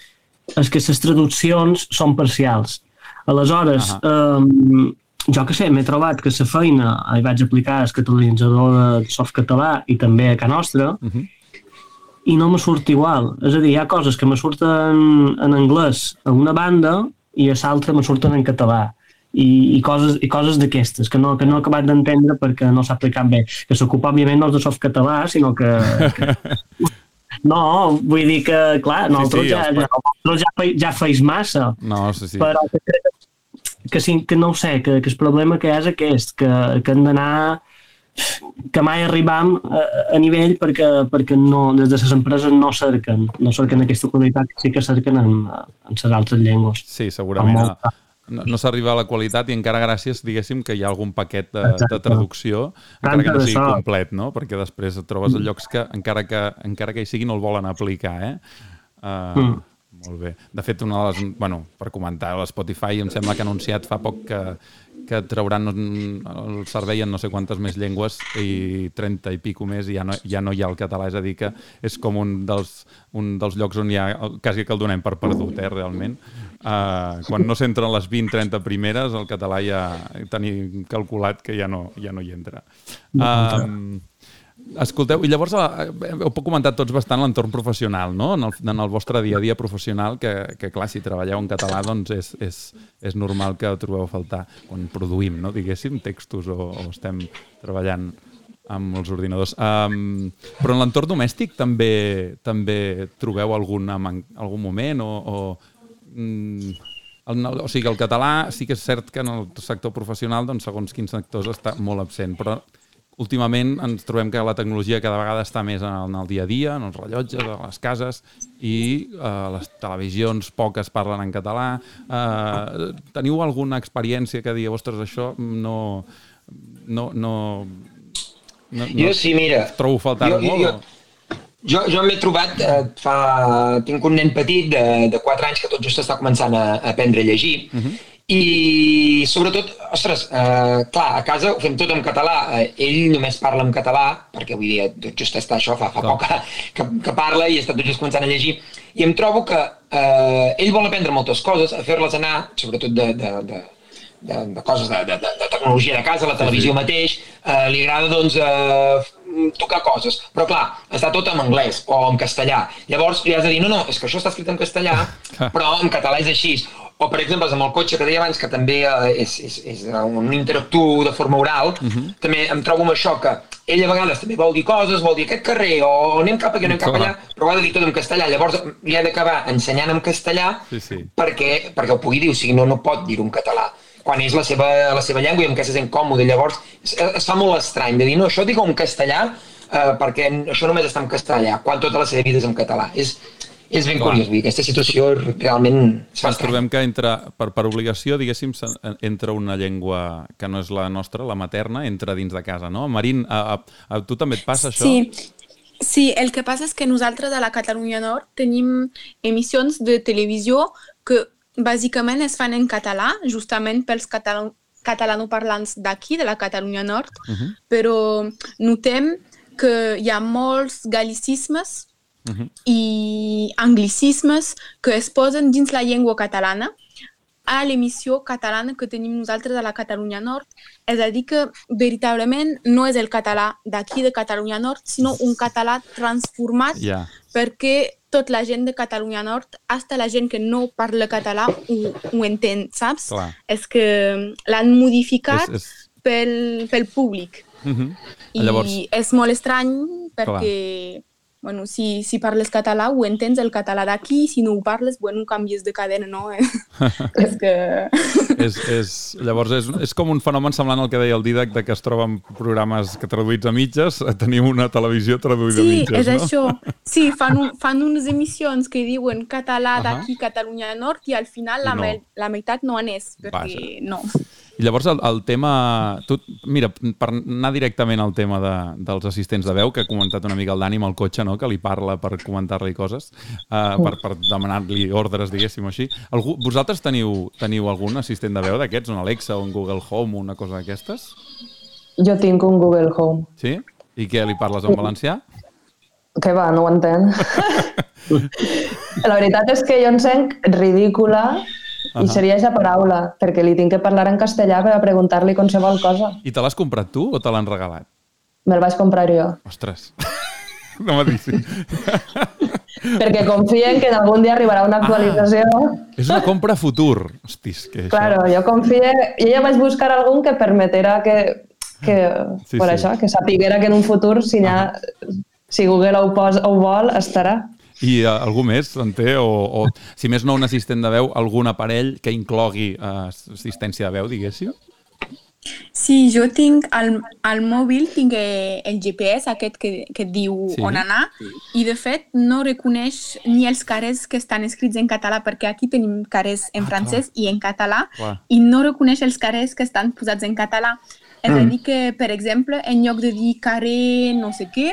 és que les traduccions són parcials. Aleshores, uh -huh. um, jo que sé, m'he trobat que la feina hi vaig aplicar el catalanitzador de soft català i també a Can Nostra, uh -huh i no me surt igual. És a dir, hi ha coses que me surten en anglès a una banda i a l'altra me surten en català. I, i coses, i coses d'aquestes que no, que no he acabat d'entendre perquè no s'ha aplicat bé. Que s'ocupa, òbviament, no és de soft català, sinó que, que... No, vull dir que, clar, nosaltres, sí, sí, ja, ja, ja, ja feis massa. No, sí, sí. Però que, que, que, no ho sé, que, que el problema que és aquest, que, que han d'anar que mai arribam a, a nivell perquè, perquè no, des de les empreses no cerquen, no cerquen aquesta qualitat, sí que cerquen en, en les altres llengües. Sí, segurament. No, no s'arriba a la qualitat i encara gràcies, diguéssim, que hi ha algun paquet de, de traducció, encara Tanta que no sigui complet, no? Perquè després et trobes en llocs que, encara que, encara que hi sigui, no el volen aplicar, eh? Uh, mm. Molt bé. De fet, una de les... Bueno, per comentar, l'Spotify em sembla que ha anunciat fa poc que que trauran el servei en no sé quantes més llengües i 30 i pico més i ja no, ja no hi ha el català, és a dir que és com un dels, un dels llocs on hi ha, quasi que el donem per perdut, eh, realment. uh, quan no s'entren les 20-30 primeres, el català ja tenim calculat que ja no, ja no hi entra. Um, Escolteu, i llavors eh, heu comentat tots bastant l'entorn professional, no? En el, en el vostre dia a dia professional, que, que clar, si treballeu en català, doncs és, és, és normal que ho trobeu a faltar quan produïm, no? diguéssim, textos o, o estem treballant amb els ordinadors. Um, però en l'entorn domèstic també també trobeu algun, algun moment o... o mm, el, o sigui, el català sí que és cert que en el sector professional, doncs, segons quins sectors, està molt absent, però últimament ens trobem que la tecnologia cada vegada està més en el, en el dia a dia, en els rellotges, a les cases, i eh, les televisions poques parlen en català. Eh, teniu alguna experiència que digui, ostres, això no... no, no, no, jo sí, mira. Trobo faltar jo, molt? Jo, jo, jo m'he trobat, eh, fa... tinc un nen petit de, de 4 anys que tot just està començant a, a aprendre a llegir, uh mhm. -huh i sobretot, ostres, eh, clar, a casa ho fem tot en català. Eh, ell només parla en català, perquè vull dir, tot just està això, fa, fa poc que, que parla i està tot just començant a llegir. I em trobo que eh, ell vol aprendre moltes coses, a fer-les anar, sobretot de, de, de, de, de coses de, de, de tecnologia de casa, la televisió sí, sí. mateix, eh, li agrada doncs eh, tocar coses, però clar, està tot en anglès o en castellà. Llavors li has de dir, no, no, és que això està escrit en castellà, però en català és així. O, per exemple, amb el cotxe que deia abans, que també eh, és, és, és un interactu de forma oral, uh mhm. -huh. també em trobo amb això que ell a vegades també vol dir coses, vol dir aquest carrer, o anem cap aquí, anem cap allà, però ho ha de dir tot en castellà. Llavors li ha d'acabar ensenyant en castellà sí, sí. Perquè, perquè ho pugui dir, o sigui, no, no pot dir-ho en català quan és la seva, la seva llengua i amb què se sent còmode. Llavors es, es fa molt estrany de dir, no, això digue en castellà eh, perquè això només està en castellà, quan tota la seva vida és en català. És, és ben Clar. curiós, dir, aquesta situació realment... Ens trobem que entra, per, per obligació, diguéssim, entra una llengua que no és la nostra, la materna, entra dins de casa, no? Marín, a, a, a tu també et passa això? Sí, sí, el que passa és que nosaltres a la Catalunya Nord tenim emissions de televisió que bàsicament es fan en català, justament pels catalanoparlants d'aquí, de la Catalunya Nord, uh -huh. però notem que hi ha molts galicismes uh -huh. i anglicismes que es posen dins la llengua catalana a l'emissió catalana que tenim nosaltres a la Catalunya Nord. És a dir, que veritablement no és el català d'aquí de Catalunya Nord, sinó un català transformat yeah. perquè tot la gent de Catalunya Nord, hasta la gent que no parla català, ho, ho entén, saps? Clar. És que l'han modificat és, és... Pel, pel públic. Uh -huh. I Llavors... és molt estrany perquè... Clar bueno, si, si parles català ho entens el català d'aquí, si no ho parles, bueno, canvies de cadena, no? és que... és, és, llavors, és, és com un fenomen semblant al que deia el Didac, de que es troben programes que traduïts a mitges, tenim una televisió traduïda sí, a mitges, no? Sí, és això. Sí, fan, un, fan unes emissions que diuen català d'aquí, uh -huh. Catalunya Nord, i al final la, no. me, la meitat no anés, perquè Vaja. no. I llavors el, el tema... Tu, mira, per anar directament al tema de, dels assistents de veu, que ha comentat una mica el Dani amb el cotxe, no? que li parla per comentar-li coses, uh, per, per demanar-li ordres, diguéssim així. Algú, vosaltres teniu, teniu algun assistent de veu d'aquests, un Alexa, un Google Home, una cosa d'aquestes? Jo tinc un Google Home. Sí? I què, li parles en valencià? Que va, no ho entenc. La veritat és que jo encenc ridícula Uh -huh. I seria aquesta paraula, perquè li tinc que parlar en castellà per a preguntar-li qualsevol cosa. I te l'has comprat tu o te l'han regalat? Me'l vaig comprar jo. Ostres, no m'ha dit sí. perquè confien que algun dia arribarà una actualització. Ah, és una compra futur. Hostis, que això... Claro, jo confie... Jo ja vaig buscar algun que permetera que, que sí, per sí. això, que sapiguera que en un futur, si, ha, si Google ho, pos, ho vol, estarà. I uh, algú més en té? O, o, si més no un assistent de veu, algun aparell que inclogui uh, assistència de veu, diguéssim? Sí, jo tinc al, al mòbil tinc eh, el GPS aquest que, que diu sí. on anar i de fet no reconeix ni els carrers que estan escrits en català perquè aquí tenim carrers en ah, francès clar. i en català clar. i no reconeix els carrers que estan posats en català. És mm. a dir que, per exemple, en lloc de dir carrer no sé què,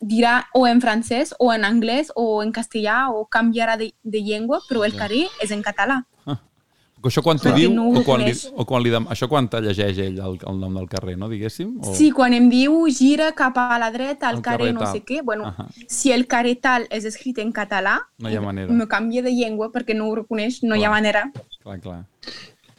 dirà o en francès o en anglès o en castellà o canviarà de, de llengua, però el carrer és en català. Ah. Això quan t'ho diu, no o quan, li, o quan li dem... Això quan te llegeix ell el, el nom del carrer, no, diguéssim? O... Sí, quan em diu gira cap a la dreta al carrer carrer no tal. sé què, bueno, Ahà. si el carrer tal és escrit en català, No hi ha manera. me canvia de llengua perquè no ho reconeix, no hi ha Clar. manera. Clar, clar.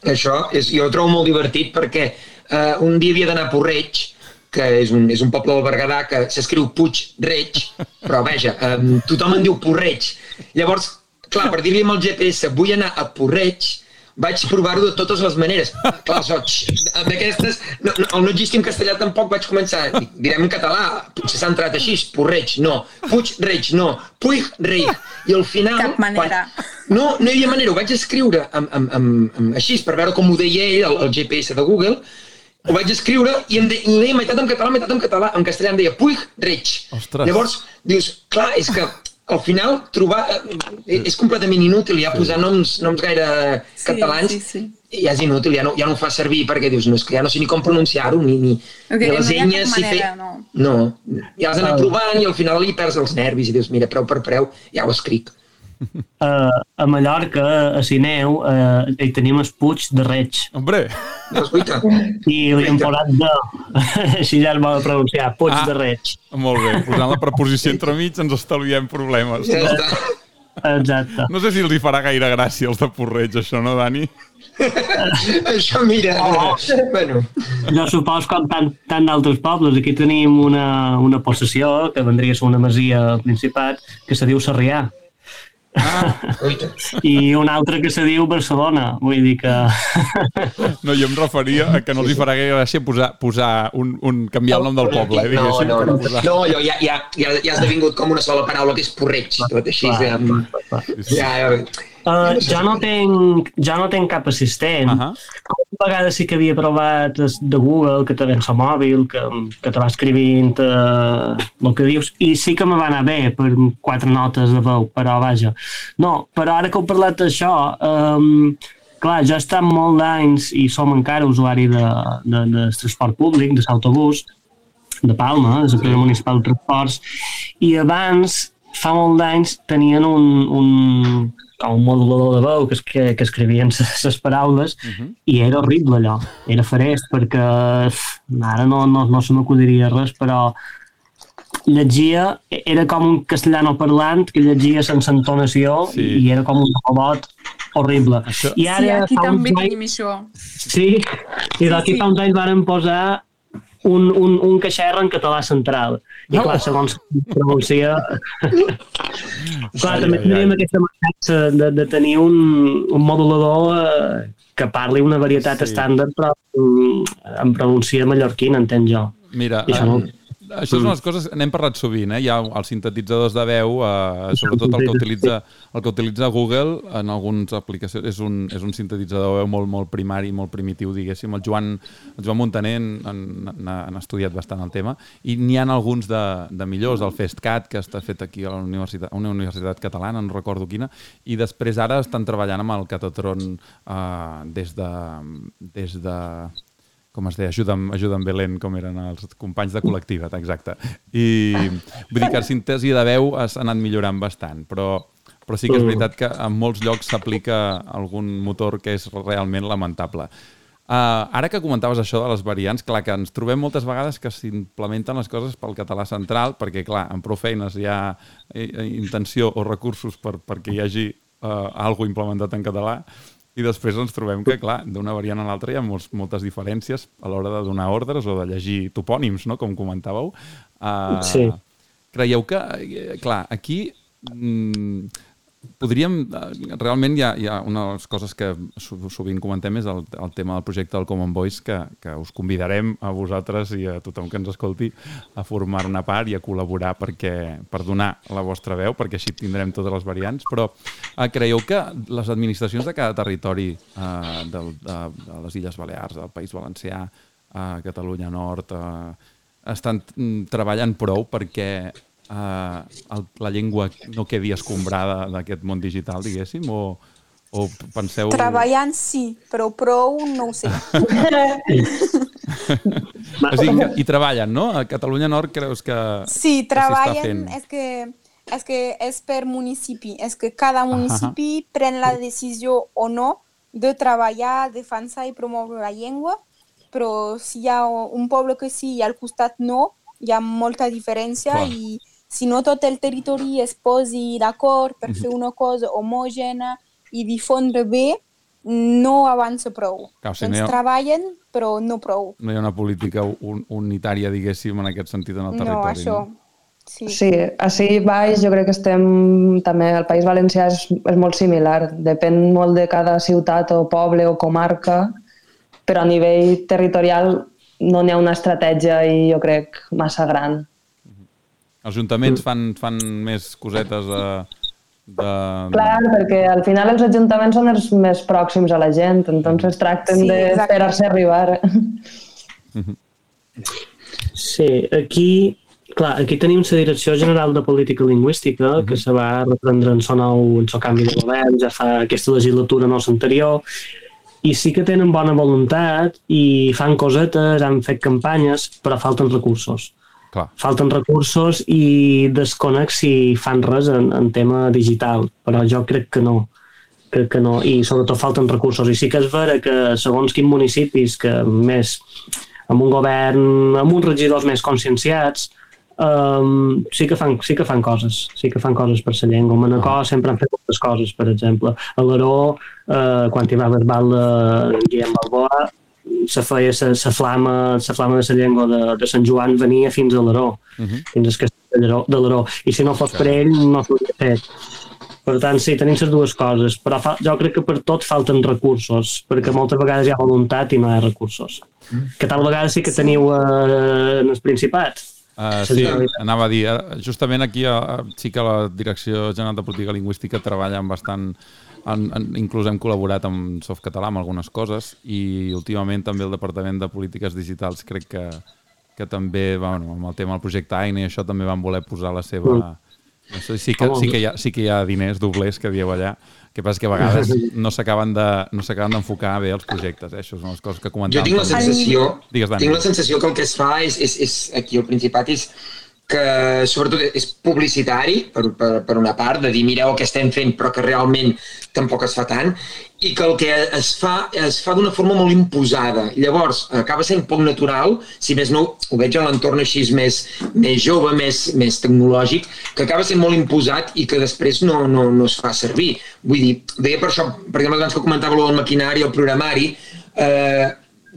Això és, jo ho trobo molt divertit perquè eh, un dia havia d'anar a Porreig, que és un, és un poble del Berguedà que s'escriu Puig-reig, però veja, eh, tothom en diu Porreig. Llavors, clar, per dir-li amb el GPS vull anar a Porreig, vaig provar-ho de totes les maneres. Clar, soig, d'aquestes, no, no, al no existir en castellà tampoc vaig començar, dic, direm en català, potser s'ha entrat així, Porreig, no, Puig-reig, no, Puig-reig, i al final... Cap manera. No, no hi havia manera, ho vaig escriure amb, amb, amb, amb, així, per veure com ho deia ell, el, el GPS de Google, ho vaig escriure i em, de, i ho deia meitat en català, meitat en català, en castellà em deia Puig Reig. Ostres. Llavors, dius, clar, és que al final trobar eh, és completament inútil, ja posar noms, noms gaire catalans sí, sí. ja és inútil, ja no, ja no ho fa servir perquè dius, no, és que ja no sé ni com pronunciar-ho, ni, ni, Ok, ni les enyes, si manera, fer... no. No, ja has d'anar provant i al final li perds els nervis i dius, mira, preu per preu, ja ho escric. Uh, a Mallorca, a Sineu, uh, hi tenim el Puig de Reig. Hombre! Doncs. I li hem posat de... Així ja es vol pronunciar, Puig Ah. de Reig. Molt bé, posant la preposició entremig ens estalviem problemes. Ja No? està. Exacte. no sé si els hi farà gaire gràcia els de Porreig, això, no, Dani? Això, mira, bueno, Jo supos com tant, tant d'altres pobles. Aquí tenim una, una possessió, que vendria a ser una masia al Principat, que se diu Sarrià. Guaita. I una altra que se diu Barcelona. Vull dir que... No, jo em referia a que no els hi farà gaire gràcia posar, posar un, un, canviar el nom del poble, eh, No, no, no, posar... no allò ja, ja, ja, ja has devingut com una sola paraula que és porreig, tot així. Ja, ja, ja, Uh, jo, no tenc, jo no tenc cap assistent. Ahà. Una vegada sí que havia provat de Google, que te ven el mòbil, que, que te va escrivint uh, el que dius, i sí que me va anar bé per quatre notes de veu, però vaja. No, però ara que heu parlat d'això, um, clar, jo he estat molt d'anys i som encara usuari de, de, de transport públic, de l'autobús, de Palma, de l'empresa municipal de transports, i abans, fa molt d'anys, tenien un, un, com un modulador de veu que, es- que, que escrivien les paraules i era horrible allò, era farest perquè ara no, no, no se m'acudiria res, però llegia, era com un castellano parlant que llegia sense entonació Sí. i era com un robot horrible. Això- I Sí, ara aquí fa uns també tenim això. Sí, i d'aquí sí. fa uns anys varen posar un, un, un caixerra en català central. I No. clar, segons pronuncia... clar, Ai, també tindríem ai. aquesta mancança de, de tenir un, un modulador eh, que parli una varietat Sí. estàndard, però mm, en pronuncia mallorquina, entenc jo. Mira, I això és unes coses n'hem parlat sovint, eh? Hi ha els sintetitzadors de veu, eh, sobretot el que utilitza el que utilitza Google en algunes aplicacions és un, és un sintetitzador de veu molt, molt primari, molt primitiu, diguéssim. El Joan, el Joan Montaner han, han, han estudiat bastant el tema i n'hi ha alguns de, de millors, el FestCat, que està fet aquí a la universitat, una universitat catalana, no recordo quina, i després ara estan treballant amb el Catatron eh, des de, des de com es deia, ajuda'm, ajuda'm Belén, com eren els companys de col·lectiva, exacte. I vull dir que la síntesi de veu has anat millorant bastant, però, però sí que és veritat que en molts llocs s'aplica algun motor que és realment lamentable. Uh, ara que comentaves això de les variants, clar que ens trobem moltes vegades que s'implementen les coses pel català central, perquè clar, en prou feines hi ha eh, intenció o recursos per, perquè hi hagi uh, alguna implementat en català, i després ens trobem que, clar, d'una variant a l'altra hi ha molts, moltes diferències a l'hora de donar ordres o de llegir topònims, no?, com comentàveu. Uh, Sí. Creieu que, eh, clar, aquí mm, podríem... eh, Realment hi ha, hi ha una de les coses que so- sovint comentem és el, el tema del projecte del Common Voice que, que us convidarem a vosaltres i a tothom que ens escolti a formar una part i a col·laborar perquè, per donar la vostra veu, perquè així tindrem totes les variants, però eh, creieu que les administracions de cada territori eh, del, de, de les Illes Balears, del País Valencià, a Catalunya Nord, eh, estan mm, treballant prou perquè eh, el, la llengua no quedi escombrada d'aquest món digital, diguéssim, o, o penseu... Treballant sí, però prou no ho sé. O sigui, que, I treballen, no? A Catalunya Nord creus que... Sí, que treballen, fent? és que, és que és per municipi, és que cada municipi pren la decisió o no de treballar, defensar i promoure la llengua, però si hi ha un poble que sí i al costat no, hi ha molta diferència Clar. i si no tot el territori es posi d'acord per Mhm. fer una cosa homògena i difondre bé, no avança prou. Clar, o sigui, doncs no ha- treballen, però no prou. No hi ha una política un, unitària, diguéssim, en aquest sentit en el No, territori. això. Sí. Sí, així baix jo crec que estem també, el País Valencià és, és molt similar, depèn molt de cada ciutat o poble o comarca, però a nivell territorial no n'hi ha una estratègia i jo crec massa gran. Els ajuntaments fan, fan més cosetes eh, de... Clar, perquè al final els ajuntaments són els més pròxims a la gent, entonces tracten Sí, de fer-se arribar. Sí, aquí, clar, aquí tenim la Direcció General de Política Lingüística, que se va reprendre en son nou, en son canvi de govern, ja fa aquesta legislatura, no l'anterior, i sí que tenen bona voluntat i fan cosetes, han fet campanyes, però falten recursos. Clar. Falten recursos i desconec si fan res en, en tema digital, però jo crec que no. Crec que no, i sobretot falten recursos. I sí que és vera que segons quins municipis que més amb un govern, amb uns regidors més conscienciats um, sí, que fan, sí que fan coses. Sí que fan coses per la llengua. A Manacor sempre han fet moltes coses, per exemple. A l'Aró, uh, quan hi va haver bal de Guillem Balboa se feia la flama, la flama de la llengua de, de Sant Joan venia fins a l'Aró Uh -huh. fins al castell de l'Aró- i si no fos per ell no s'hauria fet per tant, sí, tenim les dues coses, però fa, jo crec que per tot falten recursos, perquè moltes vegades hi ha voluntat i no hi ha recursos. Que tal vegada sí que teniu eh, en el Principat. Uh, Sí, anava a dir, eh, justament aquí uh, sí que la Direcció General de Política Lingüística treballa amb bastant en, en, inclús hem col·laborat amb Softcatalà amb algunes coses i últimament també el Departament de Polítiques Digitals crec que, que també, bueno, amb el tema del projecte AINE i això també van voler posar la seva... Mm. Això sí que, sí, que hi ha, sí que hi ha diners doblers que dieu allà, que passa que a vegades no s'acaben de- no s'acaben d'enfocar bé els projectes, eh? això són les coses que comentàvem. Jo tinc la sensació, Digues, Dani. tinc la sensació que el que es fa és, és, és aquí al Principat és que sobretot és publicitari per, per, per una part, de dir mireu el que estem fent però que realment tampoc es fa tant i que el que es fa es fa d'una forma molt imposada. Llavors, acaba sent poc natural, si més no, ho veig en l'entorn així més, més jove, més, més tecnològic, que acaba sent molt imposat i que després no, no, no es fa servir. Vull dir, deia per això, per exemple, abans que comentava el maquinari, el programari, eh,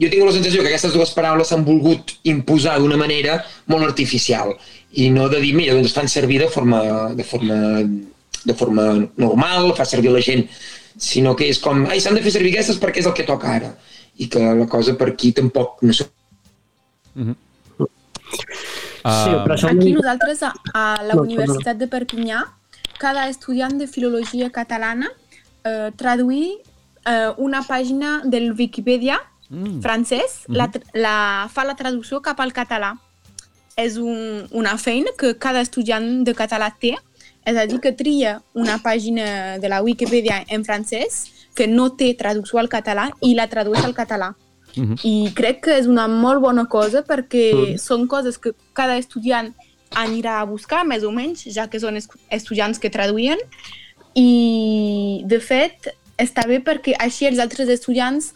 jo tinc la sensació que aquestes dues paraules s'han volgut imposar d'una manera molt artificial i no de dir, mira, doncs fan servir de forma, de forma, de forma normal, fa servir la gent, sinó que és com, ai, s'han de fer servir aquestes perquè és el que toca ara. I que la cosa per aquí tampoc no sé. Sí, però això... Aquí nosaltres, a, a la No, Universitat de Perpinyà, cada estudiant de filologia catalana eh, traduir eh, una pàgina del Wikipedia Mm. francès, la, tr- la, fa la traducció cap al català. És un, una feina que cada estudiant de català té, és a dir, que tria una pàgina de la Wikipedia en francès que no té traducció al català i la tradueix al català. I crec que és una molt bona cosa perquè Mm. són coses que cada estudiant anirà a buscar, més o menys, ja que són es- estudiants que traduïen. I, de fet, està bé perquè així els altres estudiants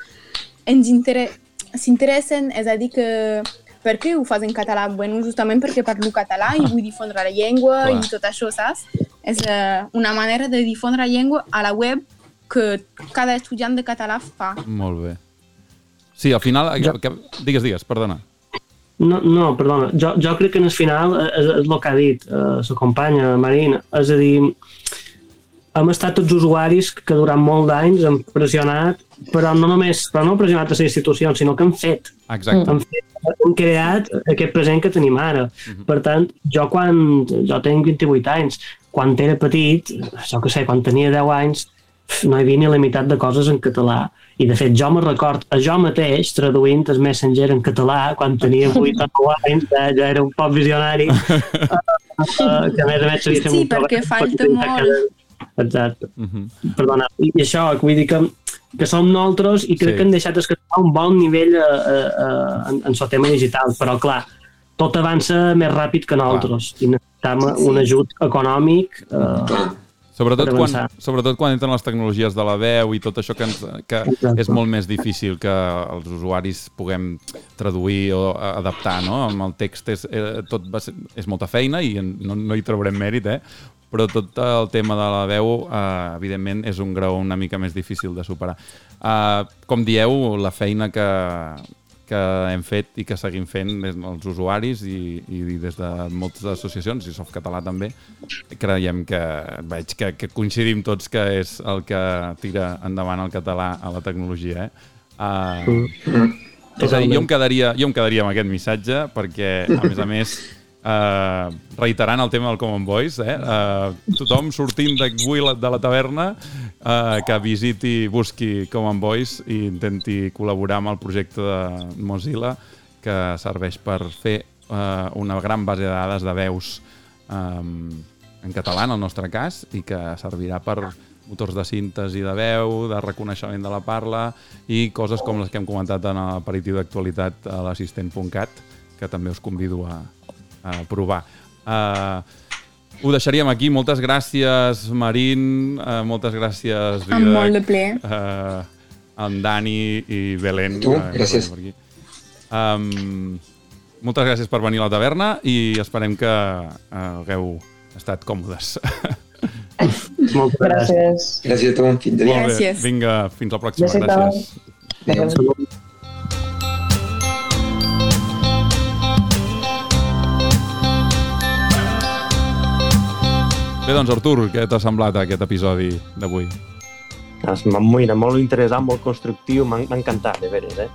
ens inter s'interessen, és a dir, que per què ho fas en català? Bueno, justament perquè parlo català i vull difondre la llengua Clar. i tot això, saps? És eh, una manera de difondre la llengua a la web que cada estudiant de català fa. Molt bé. Sí, al final... Que, que, digues, digues, perdona. No, no, perdona. Jo, jo crec que en el final eh, és, és el que ha dit eh, la companya Marina. És a dir, hem estat tots usuaris que durant molt d'anys hem pressionat, però no només però no pressionat a les institucions, sinó que hem fet. Exacte. Hem, fet, hem creat aquest present que tenim ara. Per tant, jo quan... Jo tinc 28 anys. Quan era petit, jo que sé, quan tenia 10 anys, no hi havia ni la meitat de coses en català. I, de fet, jo me record a jo mateix traduint el Messenger en català quan tenia 8 o 9 anys, eh, jo era un poc visionari, uh, uh, que a més a més Sí, perquè falta molt. cada- Exacte. Uh -huh. Perdona. I i això, vull dir que, que som nosaltres i crec Sí. que han deixat escapar un bon nivell eh, eh, eh, en, en el tema digital, però clar, tot avança més ràpid que nosaltres i necessitem un ajut econòmic eh, Sobretot quan, sobretot quan entren les tecnologies de la veu i tot això que, ens, que Exacte. és molt més difícil que els usuaris puguem traduir o a- adaptar, no? Amb el text és, eh, tot va ser, és molta feina i en- no, no hi trobarem mèrit, eh? Però tot el tema de la veu, eh, evidentment, és un grau una mica més difícil de superar. Eh, com dieu, la feina que, que hem fet i que seguim fent des dels usuaris i, i des de moltes associacions, i Softcatalà també, creiem que veig que, que coincidim tots que és el que tira endavant el català a la tecnologia. Eh? Uh, és a dir, jo em, quedaria, jo em quedaria amb aquest missatge perquè, a més a més, Uh, reiterant el tema del Common Voice, eh? uh, tothom sortint d'avui de la taverna uh, que visiti, busqui Common Voice i intenti col·laborar amb el projecte de Mozilla que serveix per fer uh, una gran base de dades de veus um, en català, en el nostre cas, i que servirà per motors de síntesi de veu, de reconeixement de la parla i coses com les que hem comentat en l'aperitiu d'actualitat a l'assistent.cat, que també us convido a, a provar. Uh, ho deixaríem aquí. Moltes gràcies, Marín. Uh, moltes gràcies, Didac. Amb molt de plaer. Uh, en Dani i Belén. Tu, eh, que gràcies. per aquí. Um, moltes gràcies per venir a la taverna i esperem que uh, hagueu estat còmodes. Moltes Gràcies. Gràcies a tu, fins. Vinga, fins la pròxima. Gràcies. Gràcies. Bé, doncs, Artur, què t'ha semblat aquest episodi d'avui? Mira, molt interessant, molt constructiu, m'ha encantat, de veres, eh?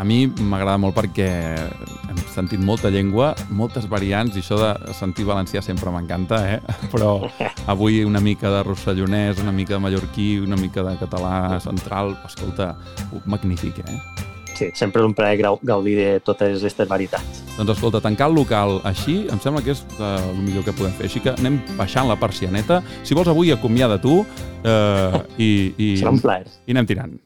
A mi m'agrada molt perquè hem sentit molta llengua, moltes variants, i això de sentir valencià sempre m'encanta, eh? Però avui una mica de rossellonès, una mica de mallorquí, una mica de català central, escolta, magnífic, eh? Sí, sempre és un plaer grau- gaudir de totes aquestes varietats. Doncs escolta, tancar el local així em sembla que és eh, el millor que podem fer. Així que anem baixant la persianeta. Si vols avui acomiada tu eh, i, i, Serà un plaer. i anem tirant.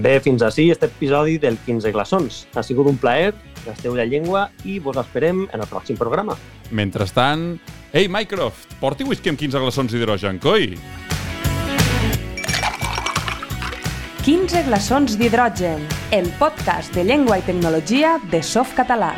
Bé, fins així este episodi del 15 glaçons. Ha sigut un plaer, gasteu la llengua i vos esperem en el pròxim programa. Mentrestant... Ei, Mycroft, porti whisky amb 15 glaçons d'hidrogen, coi! 15 glaçons d'hidrogen, el podcast de llengua i tecnologia de Softcatalà.